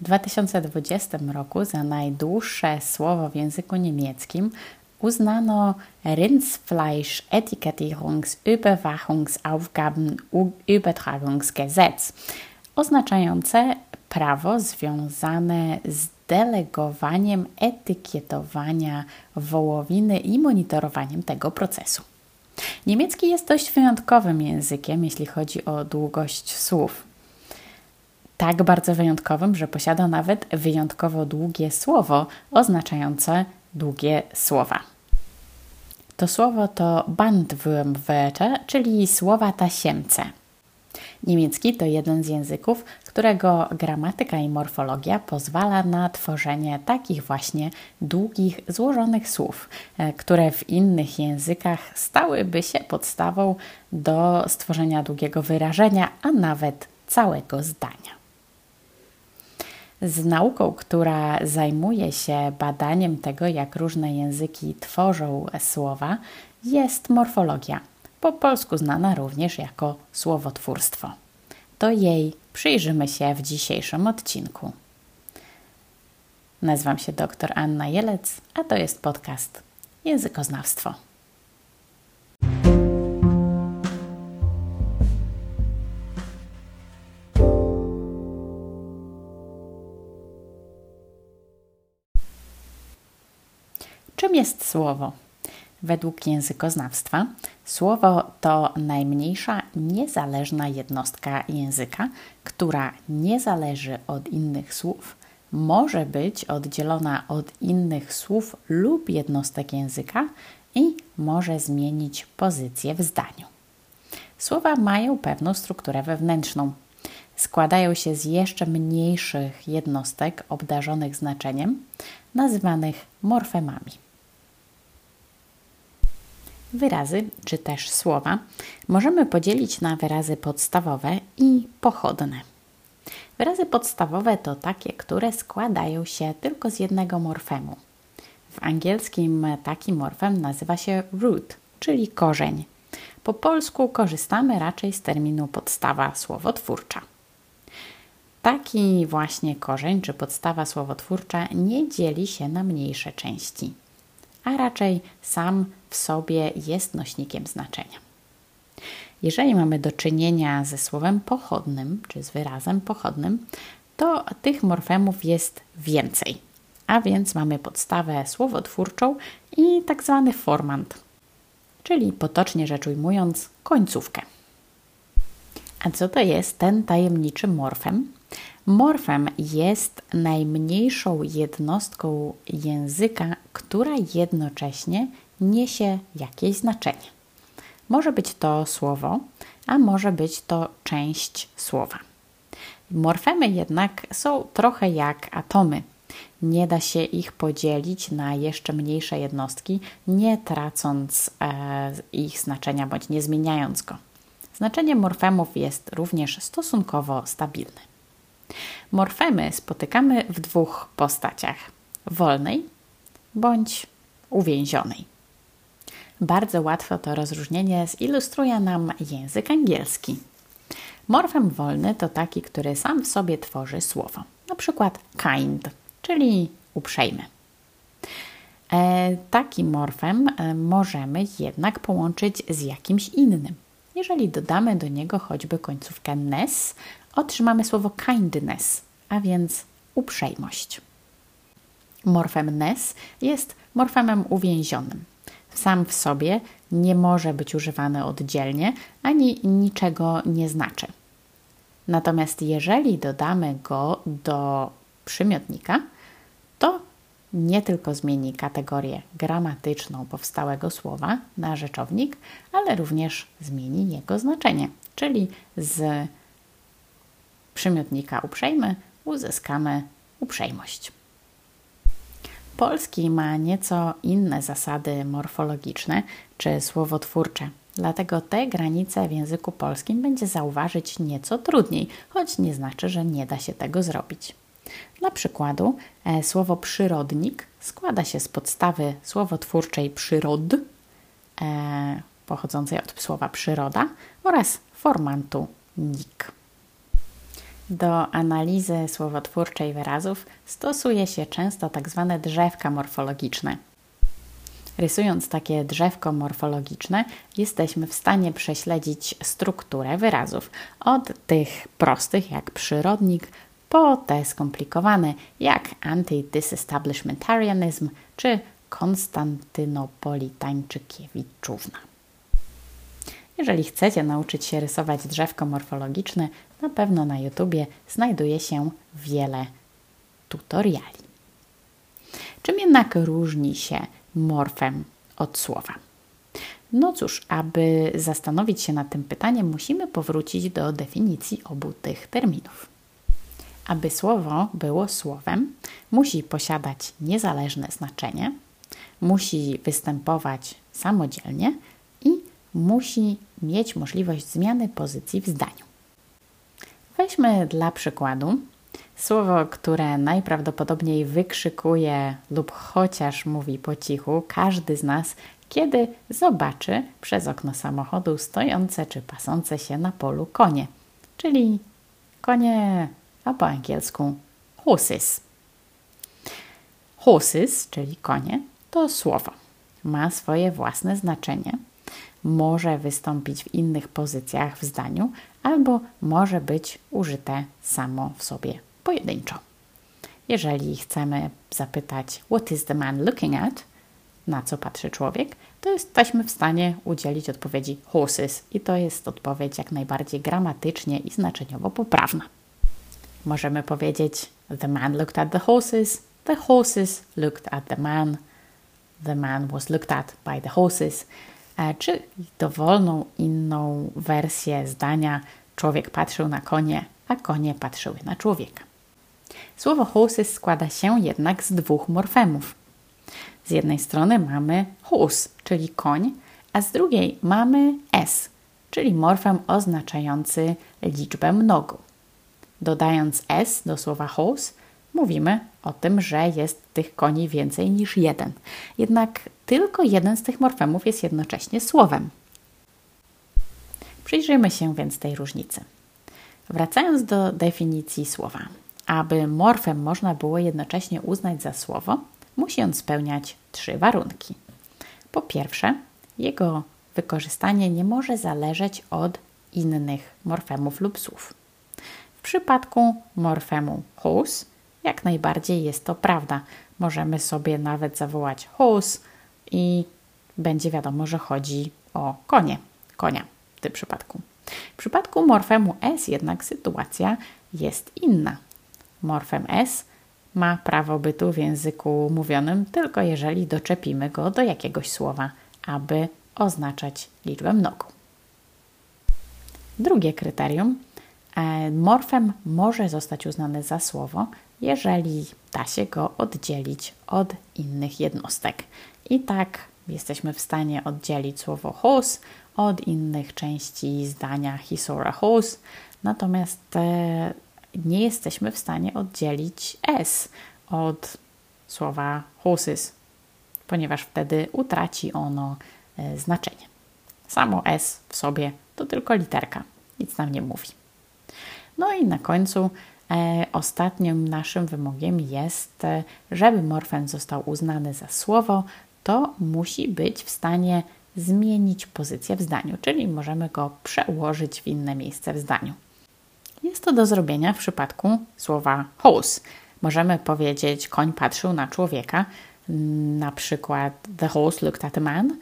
W 2020 roku za najdłuższe słowo w języku niemieckim uznano Rindfleisch-Etiketierungs-Überwachungsaufgabenübertragungsgesetz, oznaczające prawo związane z delegowaniem etykietowania wołowiny i monitorowaniem tego procesu. Niemiecki jest dość wyjątkowym językiem, jeśli chodzi o długość słów. Tak bardzo wyjątkowym, że posiada nawet wyjątkowo długie słowo oznaczające długie słowa. To słowo to Bandwurmwörter, czyli słowa tasiemce. Niemiecki to jeden z języków, którego gramatyka i morfologia pozwala na tworzenie takich właśnie długich, złożonych słów, e, które w innych językach stałyby się podstawą do stworzenia długiego wyrażenia, a nawet całego zdania. Z nauką, która zajmuje się badaniem tego, jak różne języki tworzą słowa, jest morfologia, po polsku znana również jako słowotwórstwo. Do jej przyjrzymy się w dzisiejszym odcinku. Nazywam się dr Anna Jelec, a to jest podcast Językoznawstwo. Jest słowo? Według językoznawstwa słowo to najmniejsza niezależna jednostka języka, która nie zależy od innych słów, może być oddzielona od innych słów lub jednostek języka i może zmienić pozycję w zdaniu. Słowa mają pewną strukturę wewnętrzną. Składają się z jeszcze mniejszych jednostek obdarzonych znaczeniem, nazywanych morfemami. Wyrazy, czy też słowa, możemy podzielić na wyrazy podstawowe i pochodne. Wyrazy podstawowe to takie, które składają się tylko z jednego morfemu. W angielskim taki morfem nazywa się root, czyli korzeń. Po polsku korzystamy raczej z terminu podstawa słowotwórcza. Taki właśnie korzeń czy podstawa słowotwórcza nie dzieli się na mniejsze części a raczej sam w sobie jest nośnikiem znaczenia. Jeżeli mamy do czynienia ze słowem pochodnym, czy z wyrazem pochodnym, to tych morfemów jest więcej. A więc mamy podstawę słowotwórczą i tak zwany formant, czyli potocznie rzecz ujmując, końcówkę. A co to jest ten tajemniczy morfem? Morfem jest najmniejszą jednostką języka, która jednocześnie niesie jakieś znaczenie. Może być to słowo, a może być to część słowa. Morfemy jednak są trochę jak atomy. Nie da się ich podzielić na jeszcze mniejsze jednostki, nie tracąc e, ich znaczenia bądź nie zmieniając go. Znaczenie morfemów jest również stosunkowo stabilne. Morfemy spotykamy w dwóch postaciach: wolnej bądź uwięzionej. Bardzo łatwo to rozróżnienie zilustruje nam język angielski. Morfem wolny to taki, który sam w sobie tworzy słowo, na przykład kind, czyli uprzejmy. E, taki morfem e, możemy jednak połączyć z jakimś innym. Jeżeli dodamy do niego choćby końcówkę ness, otrzymamy słowo kindness, a więc uprzejmość. Morfem ness jest morfemem uwięzionym. Sam w sobie nie może być używany oddzielnie ani niczego nie znaczy. Natomiast jeżeli dodamy go do przymiotnika, to nie tylko zmieni kategorię gramatyczną powstałego słowa na rzeczownik, ale również zmieni jego znaczenie, czyli z przymiotnika uprzejmy uzyskamy uprzejmość. Polski ma nieco inne zasady morfologiczne czy słowotwórcze, dlatego te granice w języku polskim będzie zauważyć nieco trudniej, choć nie znaczy, że nie da się tego zrobić. Dla przykładu, e, słowo przyrodnik składa się z podstawy słowotwórczej przyrod, e, pochodzącej od słowa przyroda, oraz formantu nik. Do analizy słowotwórczej wyrazów stosuje się często tak zwane drzewka morfologiczne. Rysując takie drzewko morfologiczne, jesteśmy w stanie prześledzić strukturę wyrazów od tych prostych jak przyrodnik po te skomplikowane jak anti-disestablishmentarianism czy Konstantynopolitańczykiewiczówna. Jeżeli chcecie nauczyć się rysować drzewko morfologiczne, na pewno na YouTubie znajduje się wiele tutoriali. Czym jednak różni się morfem od słowa? No cóż, aby zastanowić się nad tym pytaniem, musimy powrócić do definicji obu tych terminów. Aby słowo było słowem, musi posiadać niezależne znaczenie, musi występować samodzielnie i musi mieć możliwość zmiany pozycji w zdaniu. Weźmy dla przykładu słowo, które najprawdopodobniej wykrzykuje lub chociaż mówi po cichu każdy z nas, kiedy zobaczy przez okno samochodu stojące czy pasące się na polu konie, czyli konie, a po angielsku horses. Horses, czyli konie, to słowo. Ma swoje własne znaczenie może wystąpić w innych pozycjach w zdaniu, albo może być użyte samo w sobie pojedynczo. Jeżeli chcemy zapytać, What is the man looking at? Na co patrzy człowiek, to jesteśmy w stanie udzielić odpowiedzi horses, i to jest odpowiedź jak najbardziej gramatycznie i znaczeniowo poprawna. Możemy powiedzieć, The man looked at the horses, the horses looked at the man, the man was looked at by the horses. E, czy dowolną inną wersję zdania człowiek patrzył na konie, a konie patrzyły na człowieka. Słowo horses składa się jednak z dwóch morfemów. Z jednej strony mamy horse, czyli koń, a z drugiej mamy s, czyli morfem oznaczający liczbę mnogu. Dodając s do słowa horse, mówimy o tym, że jest tych koni więcej niż jeden. Jednak tylko jeden z tych morfemów jest jednocześnie słowem. Przyjrzyjmy się więc tej różnicy. Wracając do definicji słowa. Aby morfem można było jednocześnie uznać za słowo, musi on spełniać trzy warunki. Po pierwsze, jego wykorzystanie nie może zależeć od innych morfemów lub słów. W przypadku morfemu hus jak najbardziej jest to prawda. Możemy sobie nawet zawołać horse i będzie wiadomo, że chodzi o konie, konia w tym przypadku. W przypadku morfemu s jednak sytuacja jest inna. Morfem s ma prawo bytu w języku mówionym tylko jeżeli doczepimy go do jakiegoś słowa, aby oznaczać liczbę mnogu. Drugie kryterium. E, morfem może zostać uznany za słowo, jeżeli da się go oddzielić od innych jednostek. I tak jesteśmy w stanie oddzielić słowo horse od innych części zdania hisora horse, natomiast e, nie jesteśmy w stanie oddzielić s od słowa horses, ponieważ wtedy utraci ono e, znaczenie. Samo s w sobie to tylko literka, nic nam nie mówi. No i na końcu E, ostatnim naszym wymogiem jest, e, żeby morfem został uznany za słowo, to musi być w stanie zmienić pozycję w zdaniu, czyli możemy go przełożyć w inne miejsce w zdaniu. Jest to do zrobienia w przypadku słowa horse. Możemy powiedzieć, koń patrzył na człowieka, na przykład the horse looked at a man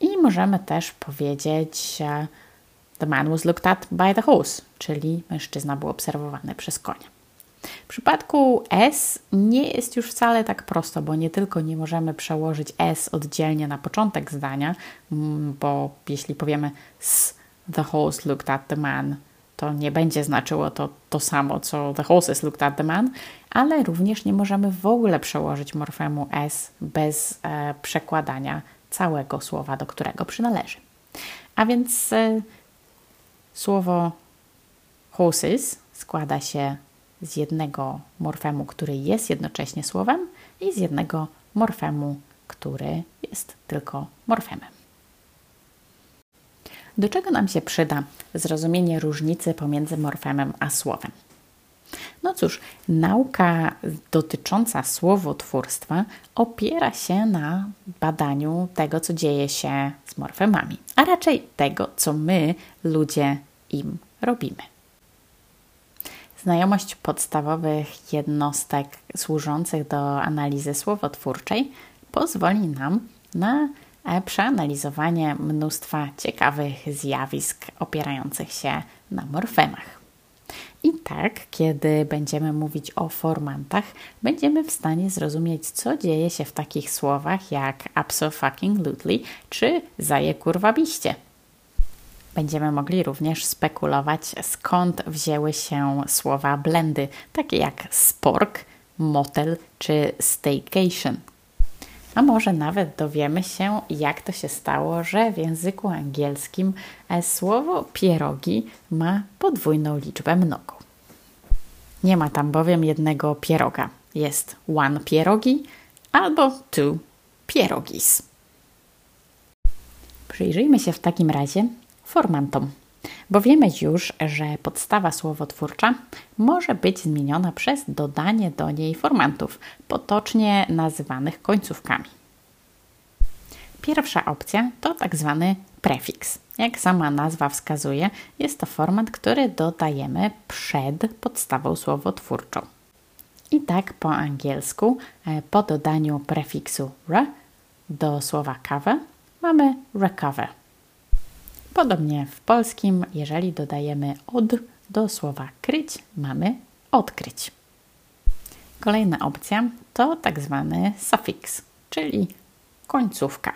i możemy też powiedzieć e, The man was looked at by the horse, czyli mężczyzna był obserwowany przez konia. W przypadku S nie jest już wcale tak prosto, bo nie tylko nie możemy przełożyć S oddzielnie na początek zdania, mm, bo jeśli powiemy s, the horse looked at the man, to nie będzie znaczyło to to samo, co the horses looked at the man, ale również nie możemy w ogóle przełożyć morfemu S bez e, przekładania całego słowa, do którego przynależy. A więc e, Słowo horses składa się z jednego morfemu, który jest jednocześnie słowem i z jednego morfemu, który jest tylko morfemem. Do czego nam się przyda zrozumienie różnicy pomiędzy morfemem a słowem? No cóż, nauka dotycząca słowotwórstwa opiera się na badaniu tego, co dzieje się z morfemami, a raczej tego, co my, ludzie, im robimy. Znajomość podstawowych jednostek służących do analizy słowotwórczej pozwoli nam na przeanalizowanie mnóstwa ciekawych zjawisk opierających się na morfemach. I tak, kiedy będziemy mówić o formantach, będziemy w stanie zrozumieć, co dzieje się w takich słowach jak abso-fucking-lutely czy zaje kurwa biście. Będziemy mogli również spekulować, skąd wzięły się słowa blendy, takie jak spork, motel czy staycation. A może nawet dowiemy się, jak to się stało, że w języku angielskim e, słowo pierogi ma podwójną liczbę mnogą. Nie ma tam bowiem jednego pieroga. Jest one pierogi albo two pierogis. Przyjrzyjmy się w takim razie formantom, bo wiemy już, że podstawa słowotwórcza może być zmieniona przez dodanie do niej formantów, potocznie nazywanych końcówkami. Pierwsza opcja to tak zwany prefiks. Jak sama nazwa wskazuje, jest to format, który dodajemy przed podstawą słowotwórczą. I tak po angielsku, e, po dodaniu prefiksu re do słowa cover mamy recover. Podobnie w polskim, jeżeli dodajemy od do słowa kryć, mamy odkryć. Kolejna opcja to tak zwany sufiks, czyli końcówka.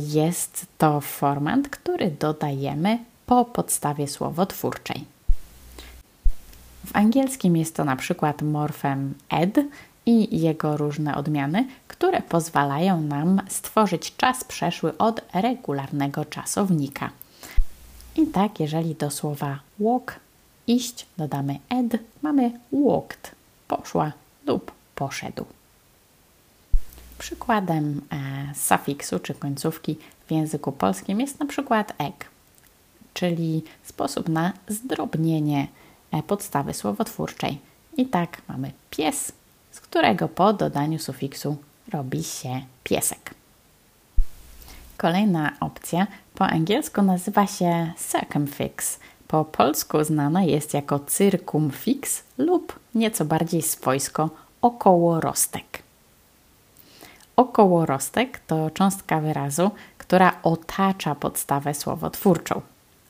Jest to format, który dodajemy po podstawie słowotwórczej. W angielskim jest to na przykład morfem ed i jego różne odmiany, które pozwalają nam stworzyć czas przeszły od regularnego czasownika. I tak, jeżeli do słowa walk, iść, dodamy ed, mamy walked, poszła lub poszedł. Przykładem e, sufiksu czy końcówki w języku polskim jest na przykład egg, czyli sposób na zdrobnienie e, podstawy słowotwórczej. I tak mamy pies, z którego po dodaniu sufiksu robi się piesek. Kolejna opcja po angielsku nazywa się circumfix. Po polsku znana jest jako circumfix lub nieco bardziej swojsko okołorostek. Okołorostek to cząstka wyrazu, która otacza podstawę słowotwórczą,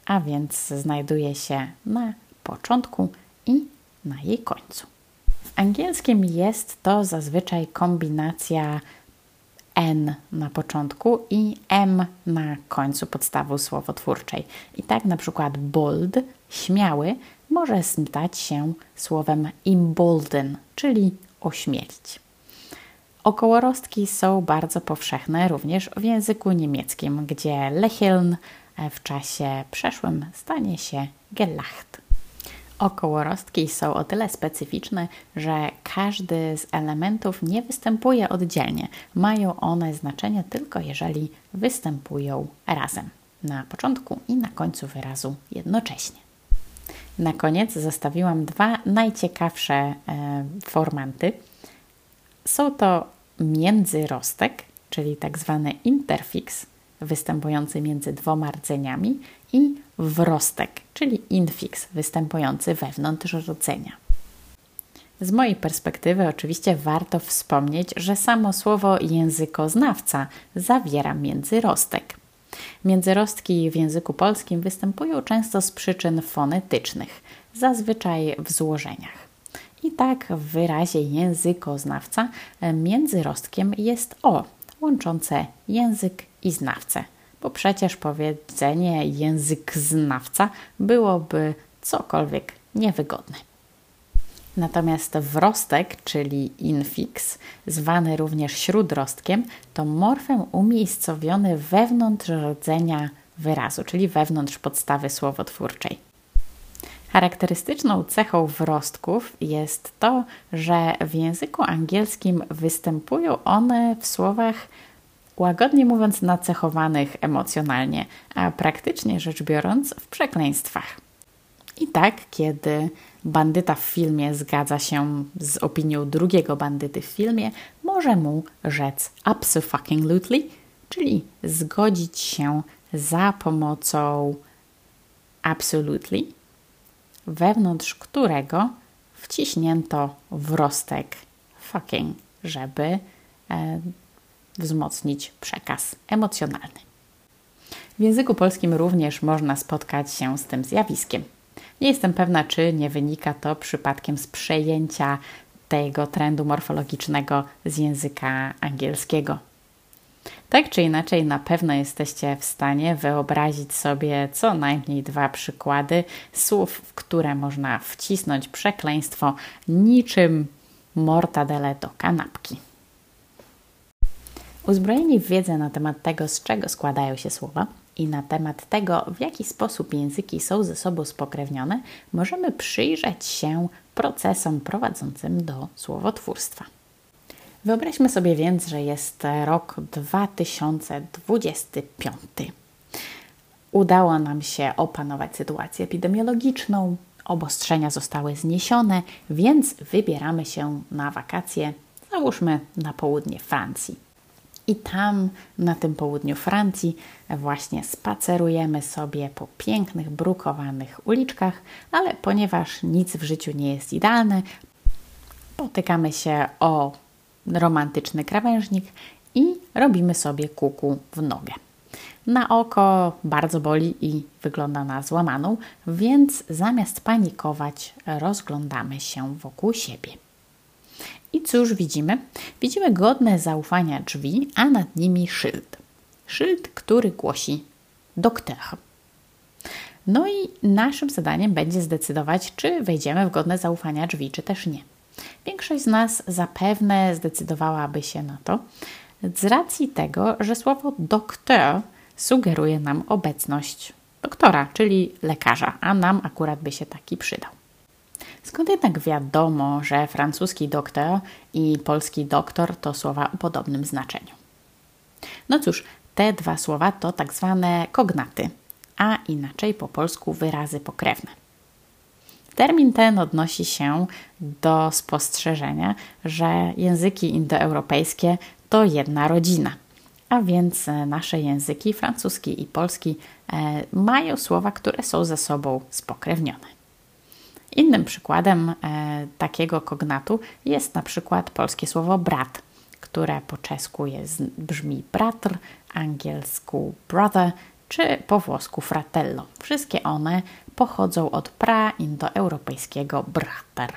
a więc znajduje się na początku i na jej końcu. Angielskim jest to zazwyczaj kombinacja N na początku i M na końcu podstawy słowotwórczej. I tak na przykład bold, śmiały, może stać się słowem embolden, czyli ośmielić. Okołorostki są bardzo powszechne również w języku niemieckim, gdzie lächeln w czasie przeszłym stanie się gelacht. Okołorostki są o tyle specyficzne, że każdy z elementów nie występuje oddzielnie. Mają one znaczenie tylko jeżeli występują razem, na początku i na końcu wyrazu jednocześnie. Na koniec zostawiłam dwa najciekawsze e, formanty. Są to międzyrostek, czyli tak zwany interfix, występujący między dwoma rdzeniami i wrostek, czyli infix, występujący wewnątrz rdzenia. Z mojej perspektywy oczywiście warto wspomnieć, że samo słowo językoznawca zawiera międzyrostek. Międzyrostki w języku polskim występują często z przyczyn fonetycznych, zazwyczaj w złożeniach. I tak w wyrazie językoznawca międzyrostkiem jest o, łączące język i znawcę, bo przecież powiedzenie język znawca byłoby cokolwiek niewygodne. Natomiast wrostek, czyli infix, zwany również śródrostkiem, to morfem umiejscowiony wewnątrz rdzenia wyrazu, czyli wewnątrz podstawy słowotwórczej. Charakterystyczną cechą wrostków jest to, że w języku angielskim występują one w słowach łagodnie mówiąc nacechowanych emocjonalnie, a praktycznie rzecz biorąc w przekleństwach. I tak, kiedy bandyta w filmie zgadza się z opinią drugiego bandyty w filmie, może mu rzec absolutely, czyli zgodzić się za pomocą absolutely, wewnątrz którego wciśnięto wrostek fucking, żeby e, wzmocnić przekaz emocjonalny. W języku polskim również można spotkać się z tym zjawiskiem. Nie jestem pewna, czy nie wynika to przypadkiem z przejęcia tego trendu morfologicznego z języka angielskiego. Tak czy inaczej, na pewno jesteście w stanie wyobrazić sobie co najmniej dwa przykłady słów, w które można wcisnąć przekleństwo niczym mortadele do kanapki. Uzbrojeni w wiedzę na temat tego, z czego składają się słowa i na temat tego, w jaki sposób języki są ze sobą spokrewnione, możemy przyjrzeć się procesom prowadzącym do słowotwórstwa. Wyobraźmy sobie więc, że jest rok 2025. Udało nam się opanować sytuację epidemiologiczną, obostrzenia zostały zniesione, więc wybieramy się na wakacje, załóżmy na południe Francji. I tam, na tym południu Francji, właśnie spacerujemy sobie po pięknych, brukowanych uliczkach, ale ponieważ nic w życiu nie jest idealne, potykamy się o romantyczny krawężnik i robimy sobie kuku w nogę. Na oko bardzo boli i wygląda na złamaną, więc zamiast panikować, rozglądamy się wokół siebie. I cóż widzimy? Widzimy godne zaufania drzwi, a nad nimi szyld. Szyld, który głosi doktor. No i naszym zadaniem będzie zdecydować, czy wejdziemy w godne zaufania drzwi, czy też nie. Większość z nas zapewne zdecydowałaby się na to, z racji tego, że słowo doktor sugeruje nam obecność doktora, czyli lekarza, a nam akurat by się taki przydał. Skąd jednak wiadomo, że francuski doktor i polski doktor to słowa o podobnym znaczeniu? No cóż, te dwa słowa to tak zwane kognaty, a inaczej po polsku wyrazy pokrewne. Termin ten odnosi się do spostrzeżenia, że języki indoeuropejskie to jedna rodzina. A więc nasze języki, francuski i polski, e, mają słowa, które są ze sobą spokrewnione. Innym przykładem e, takiego kognatu jest na przykład polskie słowo brat, które po czesku jest, brzmi bratr, angielsku brother czy po włosku fratello. Wszystkie one pochodzą od praindoeuropejskiego brater.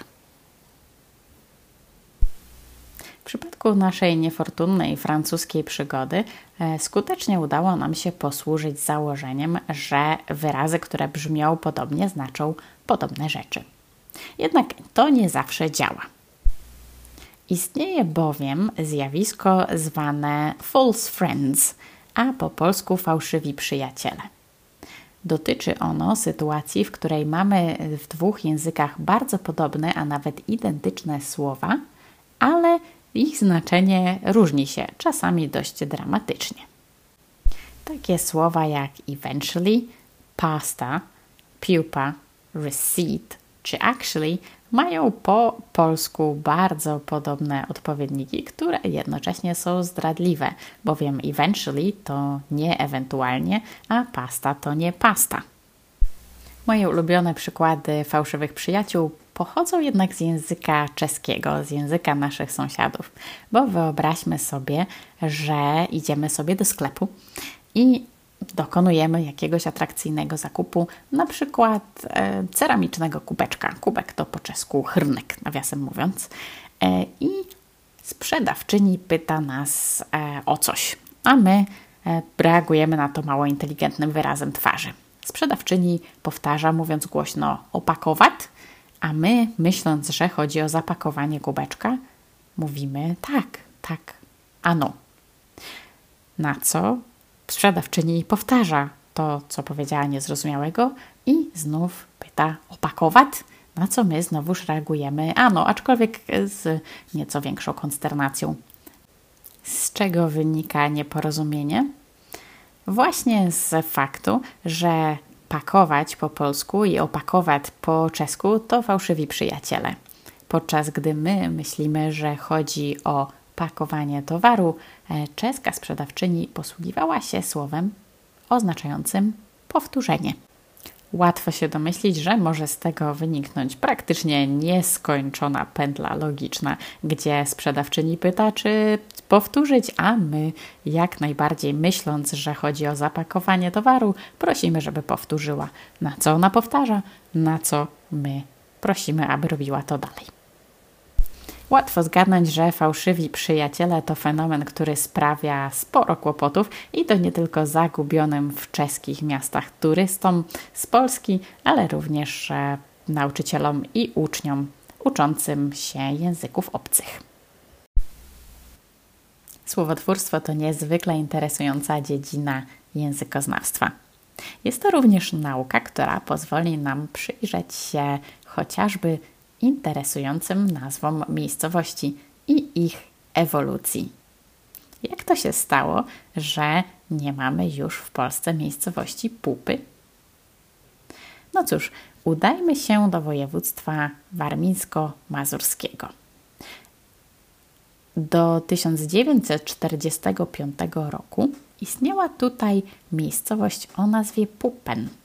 W przypadku naszej niefortunnej francuskiej przygody e, skutecznie udało nam się posłużyć założeniem, że wyrazy, które brzmią podobnie, znaczą podobne rzeczy. Jednak to nie zawsze działa. Istnieje bowiem zjawisko zwane false friends, a po polsku fałszywi przyjaciele. Dotyczy ono sytuacji, w której mamy w dwóch językach bardzo podobne, a nawet identyczne słowa, ale ich znaczenie różni się, czasami dość dramatycznie. Takie słowa jak eventually, pasta, pupa, receipt czy actually mają po polsku bardzo podobne odpowiedniki, które jednocześnie są zdradliwe, bowiem eventually to nie ewentualnie, a pasta to nie pasta. Moje ulubione przykłady fałszywych przyjaciół pochodzą jednak z języka czeskiego, z języka naszych sąsiadów, bo wyobraźmy sobie, że idziemy sobie do sklepu i dokonujemy jakiegoś atrakcyjnego zakupu, na przykład e, ceramicznego kubeczka. Kubek to po czesku chrnek, nawiasem mówiąc. E, I sprzedawczyni pyta nas e, o coś, a my e, reagujemy na to mało inteligentnym wyrazem twarzy. Sprzedawczyni powtarza, mówiąc głośno opakować, a my, myśląc, że chodzi o zapakowanie kubeczka, mówimy tak, tak, ano. Na co sprzedawczyni powtarza to, co powiedziała niezrozumiałego i znów pyta opakować, na co my znowuż reagujemy ano, aczkolwiek z nieco większą konsternacją. Z czego wynika nieporozumienie? Właśnie z faktu, że pakować po polsku i opakować po czesku to fałszywi przyjaciele. Podczas gdy my myślimy, że chodzi o pakowanie towaru, e, czeska sprzedawczyni posługiwała się słowem oznaczającym powtórzenie. Łatwo się domyślić, że może z tego wyniknąć praktycznie nieskończona pętla logiczna, gdzie sprzedawczyni pyta, czy powtórzyć, a my, jak najbardziej myśląc, że chodzi o zapakowanie towaru, prosimy, żeby powtórzyła. Na co ona powtarza, na co my prosimy, aby robiła to dalej. Łatwo zgadnąć, że fałszywi przyjaciele to fenomen, który sprawia sporo kłopotów i to nie tylko zagubionym w czeskich miastach turystom z Polski, ale również e, nauczycielom i uczniom uczącym się języków obcych. Słowotwórstwo to niezwykle interesująca dziedzina językoznawstwa. Jest to również nauka, która pozwoli nam przyjrzeć się chociażby interesującym nazwom miejscowości i ich ewolucji. Jak to się stało, że nie mamy już w Polsce miejscowości Pupy? No cóż, udajmy się do województwa warmińsko-mazurskiego. Do 1945 roku istniała tutaj miejscowość o nazwie Pupen –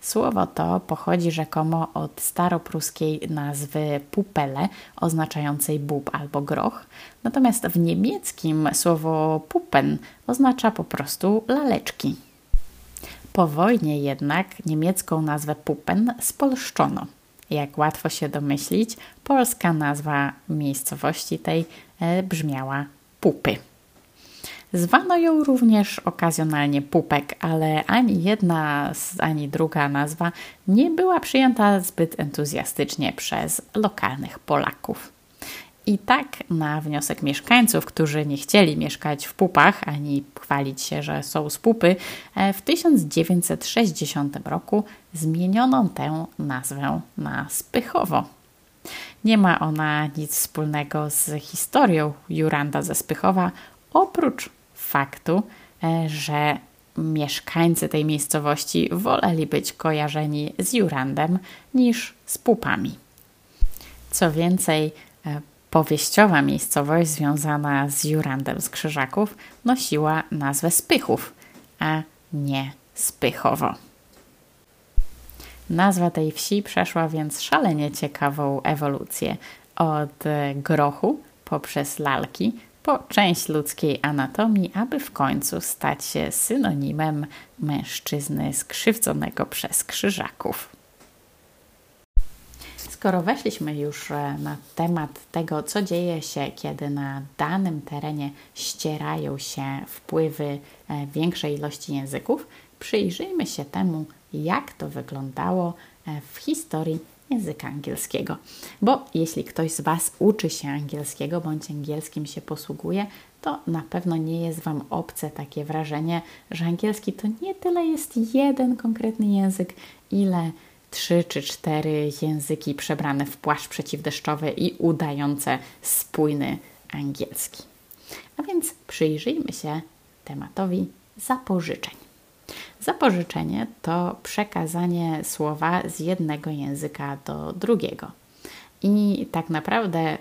Słowo to pochodzi rzekomo od staropruskiej nazwy pupele, oznaczającej bób albo groch, natomiast w niemieckim słowo pupen oznacza po prostu laleczki. Po wojnie jednak niemiecką nazwę pupen spolszczono. Jak łatwo się domyślić, polska nazwa miejscowości tej e, brzmiała Pupy. Zwano ją również okazjonalnie pupek, ale ani jedna, ani druga nazwa nie była przyjęta zbyt entuzjastycznie przez lokalnych Polaków. I tak na wniosek mieszkańców, którzy nie chcieli mieszkać w pupach ani chwalić się, że są z pupy, e, w 1960 roku zmieniono tę nazwę na Spychowo. Nie ma ona nic wspólnego z historią Juranda ze Spychowa, oprócz faktu, e, że mieszkańcy tej miejscowości woleli być kojarzeni z Jurandem niż z pupami. Co więcej, e, powieściowa miejscowość związana z Jurandem z Krzyżaków nosiła nazwę Spychów, a nie Spychowo. Nazwa tej wsi przeszła więc szalenie ciekawą ewolucję od grochu poprzez lalki po część ludzkiej anatomii, aby w końcu stać się synonimem mężczyzny skrzywdzonego przez krzyżaków. Skoro weszliśmy już e, na temat tego, co dzieje się, kiedy na danym terenie ścierają się wpływy e, większej ilości języków, przyjrzyjmy się temu, jak to wyglądało e, w historii języka angielskiego. Bo jeśli ktoś z Was uczy się angielskiego bądź angielskim się posługuje, to na pewno nie jest Wam obce takie wrażenie, że angielski to nie tyle jest jeden konkretny język, ile trzy czy cztery języki przebrane w płaszcz przeciwdeszczowy i udające spójny angielski. A więc przyjrzyjmy się tematowi zapożyczeń. Zapożyczenie to przekazanie słowa z jednego języka do drugiego. I tak naprawdę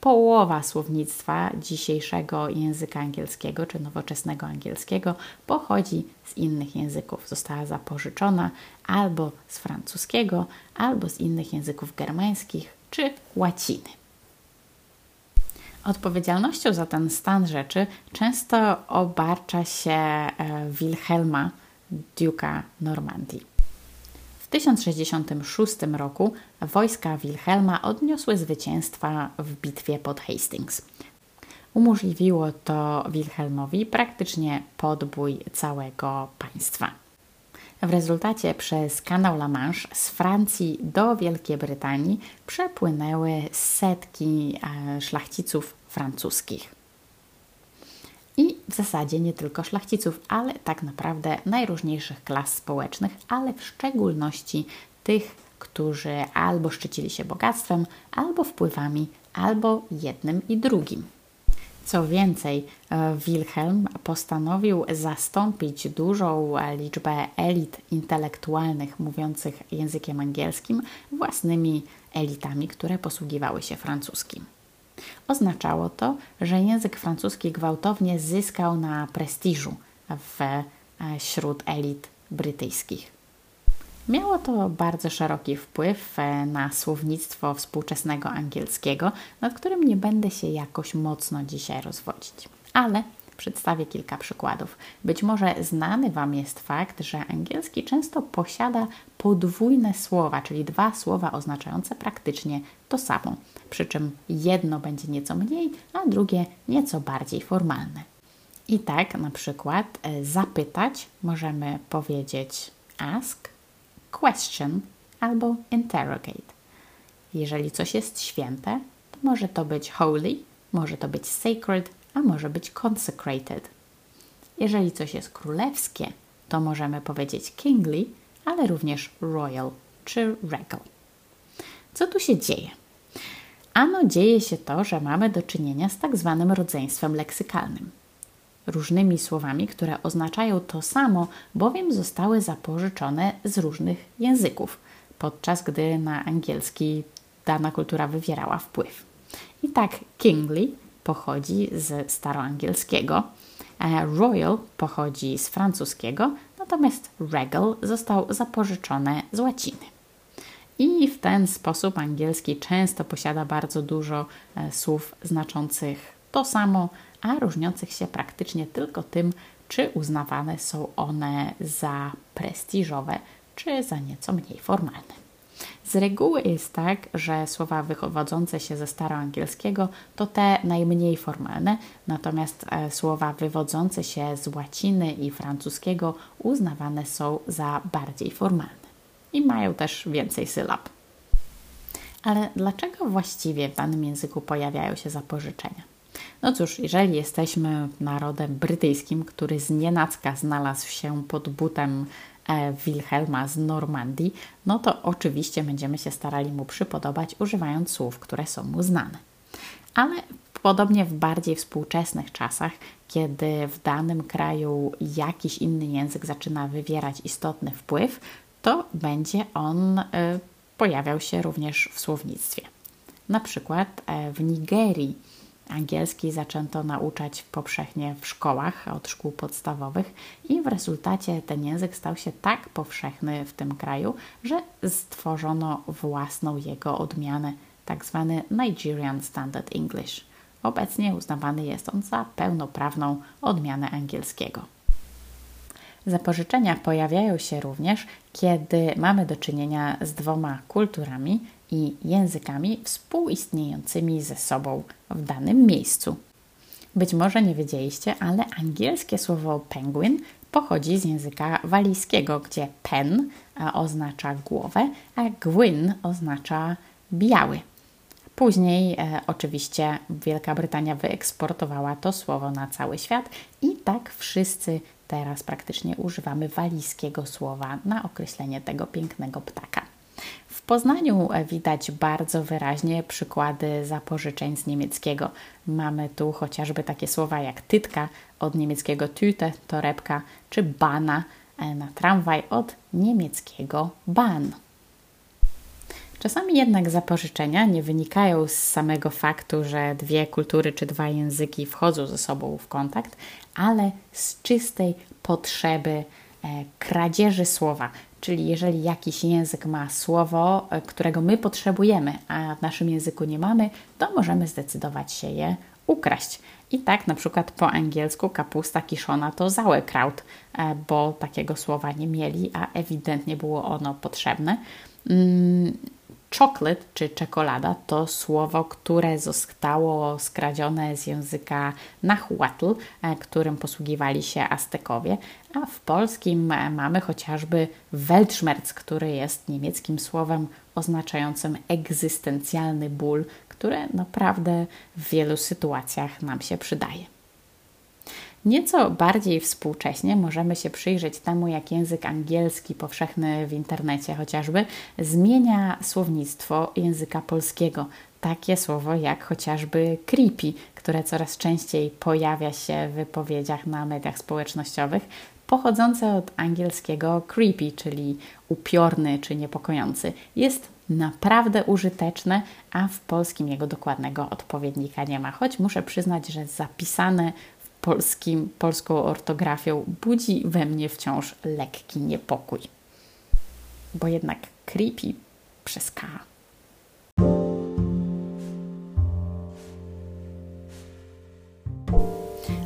połowa słownictwa dzisiejszego języka angielskiego czy nowoczesnego angielskiego pochodzi z innych języków. Została zapożyczona albo z francuskiego, albo z innych języków germańskich czy łaciny. Odpowiedzialnością za ten stan rzeczy często obarcza się e, Wilhelma, duka Normandii. W 1066 roku wojska Wilhelma odniosły zwycięstwa w bitwie pod Hastings. Umożliwiło to Wilhelmowi praktycznie podbój całego państwa. W rezultacie przez kanał La Manche z Francji do Wielkiej Brytanii przepłynęły setki e, szlachciców francuskich. I w zasadzie nie tylko szlachciców, ale tak naprawdę najróżniejszych klas społecznych, ale w szczególności tych, którzy albo szczycili się bogactwem, albo wpływami, albo jednym i drugim. Co więcej, e, Wilhelm postanowił zastąpić dużą liczbę elit intelektualnych mówiących językiem angielskim własnymi elitami, które posługiwały się francuskim. Oznaczało to, że język francuski gwałtownie zyskał na prestiżu e, wśród elit brytyjskich. Miało to bardzo szeroki wpływ e, na słownictwo współczesnego angielskiego, nad którym nie będę się jakoś mocno dzisiaj rozwodzić. Ale przedstawię kilka przykładów. Być może znany Wam jest fakt, że angielski często posiada podwójne słowa, czyli dwa słowa oznaczające praktycznie to samo, przy czym jedno będzie nieco mniej, a drugie nieco bardziej formalne. I tak na przykład e, zapytać możemy powiedzieć ask, question albo interrogate. Jeżeli coś jest święte, to może to być holy, może to być sacred, a może być consecrated. Jeżeli coś jest królewskie, to możemy powiedzieć kingly, ale również royal czy regal. Co tu się dzieje? Ano dzieje się to, że mamy do czynienia z tak zwanym rodzeństwem leksykalnym różnymi słowami, które oznaczają to samo, bowiem zostały zapożyczone z różnych języków, podczas gdy na angielski dana kultura wywierała wpływ. I tak kingly pochodzi z staroangielskiego, royal pochodzi z francuskiego, natomiast regal został zapożyczony z łaciny. I w ten sposób angielski często posiada bardzo dużo e, słów znaczących to samo, a różniących się praktycznie tylko tym, czy uznawane są one za prestiżowe, czy za nieco mniej formalne. Z reguły jest tak, że słowa wywodzące się ze staroangielskiego to te najmniej formalne, natomiast e, słowa wywodzące się z łaciny i francuskiego uznawane są za bardziej formalne i mają też więcej sylab. Ale dlaczego właściwie w danym języku pojawiają się zapożyczenia? No cóż, jeżeli jesteśmy narodem brytyjskim, który z nienacka znalazł się pod butem e, Wilhelma z Normandii, no to oczywiście będziemy się starali mu przypodobać, używając słów, które są mu znane. Ale podobnie w bardziej współczesnych czasach, kiedy w danym kraju jakiś inny język zaczyna wywierać istotny wpływ, to będzie on y, pojawiał się również w słownictwie. Na przykład e, w Nigerii Angielski zaczęto nauczać powszechnie w szkołach, od szkół podstawowych, i w rezultacie ten język stał się tak powszechny w tym kraju, że stworzono własną jego odmianę, tak zwany Nigerian Standard English. Obecnie uznawany jest on za pełnoprawną odmianę angielskiego. Zapożyczenia pojawiają się również, kiedy mamy do czynienia z dwoma kulturami i językami współistniejącymi ze sobą w danym miejscu. Być może nie wiedzieliście, ale angielskie słowo penguin pochodzi z języka walijskiego, gdzie pen oznacza głowę, a gwyn oznacza biały. Później e, oczywiście Wielka Brytania wyeksportowała to słowo na cały świat i tak wszyscy teraz praktycznie używamy walijskiego słowa na określenie tego pięknego ptaka. W Poznaniu widać bardzo wyraźnie przykłady zapożyczeń z niemieckiego. Mamy tu chociażby takie słowa jak tytka od niemieckiego Tüte, torebka, czy bana e, na tramwaj od niemieckiego ban. Czasami jednak zapożyczenia nie wynikają z samego faktu, że dwie kultury czy dwa języki wchodzą ze sobą w kontakt, ale z czystej potrzeby e, kradzieży słowa, Czyli jeżeli jakiś język ma słowo, e, którego my potrzebujemy, a w naszym języku nie mamy, to możemy zdecydować się je ukraść. I tak na przykład po angielsku kapusta kiszona to sauerkraut, e, bo takiego słowa nie mieli, a ewidentnie było ono potrzebne. Chocolate czy czekolada to słowo, które zostało skradzione z języka nahuatl, e, którym posługiwali się Aztekowie, a w polskim e, mamy chociażby Weltschmerz, który jest niemieckim słowem oznaczającym egzystencjalny ból, który naprawdę w wielu sytuacjach nam się przydaje. Nieco bardziej współcześnie możemy się przyjrzeć temu, jak język angielski, powszechny w internecie chociażby, zmienia słownictwo języka polskiego. takie słowo jak chociażby creepy, które coraz częściej pojawia się w wypowiedziach na mediach społecznościowych, pochodzące od angielskiego creepy, czyli upiorny czy niepokojący. Jest naprawdę użyteczne, a w polskim jego dokładnego odpowiednika nie ma. Choć muszę przyznać, że zapisane polskim, polską ortografią budzi we mnie wciąż lekki niepokój. Bo jednak creepy przez K.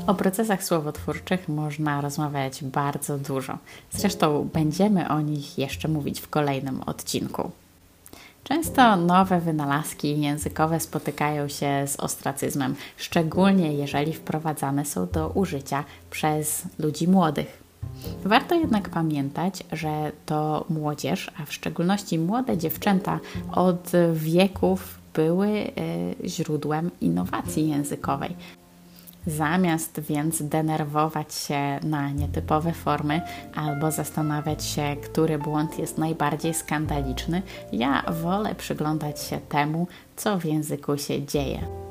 O procesach słowotwórczych można rozmawiać bardzo dużo. Zresztą będziemy o nich jeszcze mówić w kolejnym odcinku. Często nowe wynalazki językowe spotykają się z ostracyzmem, szczególnie jeżeli wprowadzane są do użycia przez ludzi młodych. Warto jednak pamiętać, że to młodzież, a w szczególności młode dziewczęta od wieków były y, źródłem innowacji językowej. Zamiast więc denerwować się na nietypowe formy albo zastanawiać się, który błąd jest najbardziej skandaliczny, ja wolę przyglądać się temu, co w języku się dzieje.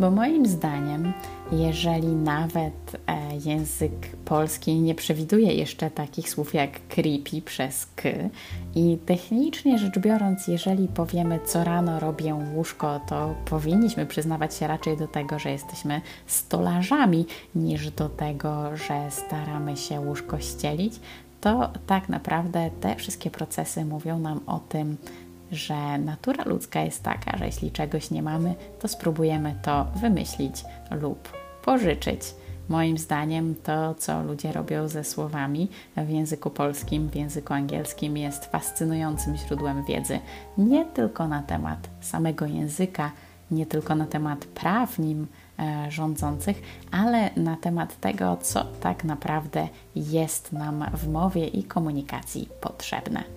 Bo moim zdaniem, jeżeli nawet e, język polski nie przewiduje jeszcze takich słów jak creepy przez k i technicznie rzecz biorąc, jeżeli powiemy co rano robię łóżko, to powinniśmy przyznawać się raczej do tego, że jesteśmy stolarzami, niż do tego, że staramy się łóżko ścielić, to tak naprawdę te wszystkie procesy mówią nam o tym, że natura ludzka jest taka, że jeśli czegoś nie mamy, to spróbujemy to wymyślić lub pożyczyć. Moim zdaniem to, co ludzie robią ze słowami w języku polskim, w języku angielskim, jest fascynującym źródłem wiedzy nie tylko na temat samego języka, nie tylko na temat praw nim e, rządzących, ale na temat tego, co tak naprawdę jest nam w mowie i komunikacji potrzebne.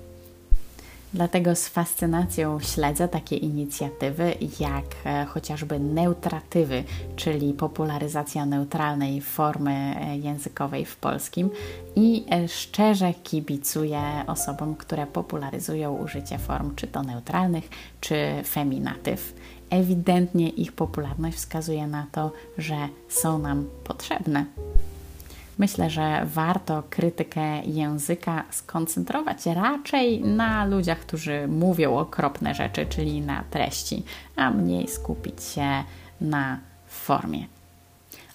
Dlatego z fascynacją śledzę takie inicjatywy jak e, chociażby neutratywy, czyli popularyzacja neutralnej formy e, językowej w polskim i e, szczerze kibicuję osobom, które popularyzują użycie form czy to neutralnych, czy feminatyw. Ewidentnie ich popularność wskazuje na to, że są nam potrzebne. Myślę, że warto krytykę języka skoncentrować raczej na ludziach, którzy mówią okropne rzeczy, czyli na treści, a mniej skupić się na formie.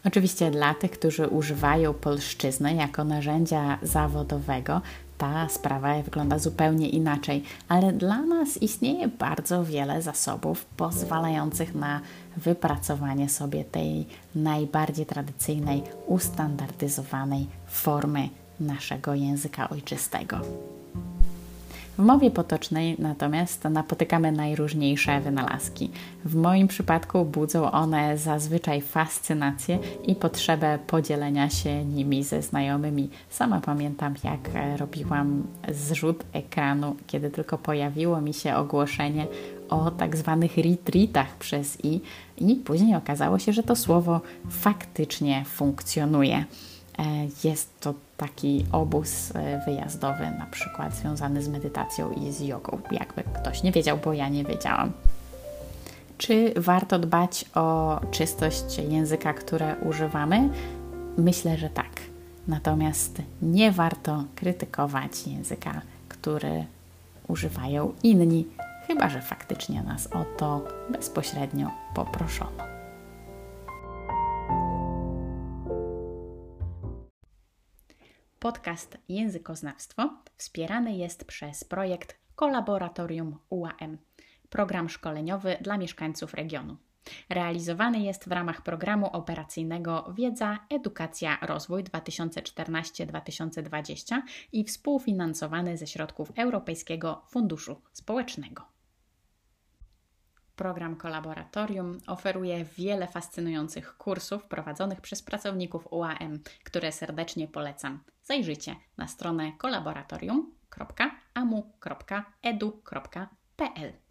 Oczywiście dla tych, którzy używają polszczyzny jako narzędzia zawodowego, ta sprawa wygląda zupełnie inaczej, ale dla nas istnieje bardzo wiele zasobów pozwalających na wypracowanie sobie tej najbardziej tradycyjnej, ustandardyzowanej formy naszego języka ojczystego. W mowie potocznej natomiast napotykamy najróżniejsze wynalazki. W moim przypadku budzą one zazwyczaj fascynację i potrzebę podzielenia się nimi ze znajomymi. Sama pamiętam, jak robiłam zrzut ekranu, kiedy tylko pojawiło mi się ogłoszenie o tak zwanych retreatach przez i i później okazało się, że to słowo faktycznie funkcjonuje. E, jest to taki obóz e, wyjazdowy, na przykład związany z medytacją i z jogą, jakby ktoś nie wiedział, bo ja nie wiedziałam. Czy warto dbać o czystość języka, które używamy? Myślę, że tak. Natomiast nie warto krytykować języka, który używają inni, chyba że faktycznie nas o to bezpośrednio poproszono. Podcast Językoznawstwo wspierany jest przez projekt Kolaboratorium UAM, program szkoleniowy dla mieszkańców regionu. Realizowany jest w ramach programu operacyjnego Wiedza, Edukacja, Rozwój 2014-2020 i współfinansowany ze środków Europejskiego Funduszu Społecznego. Program Kolaboratorium oferuje wiele fascynujących kursów prowadzonych przez pracowników UAM, które serdecznie polecam. Zajrzyjcie na stronę kolaboratorium.amu.edu.pl.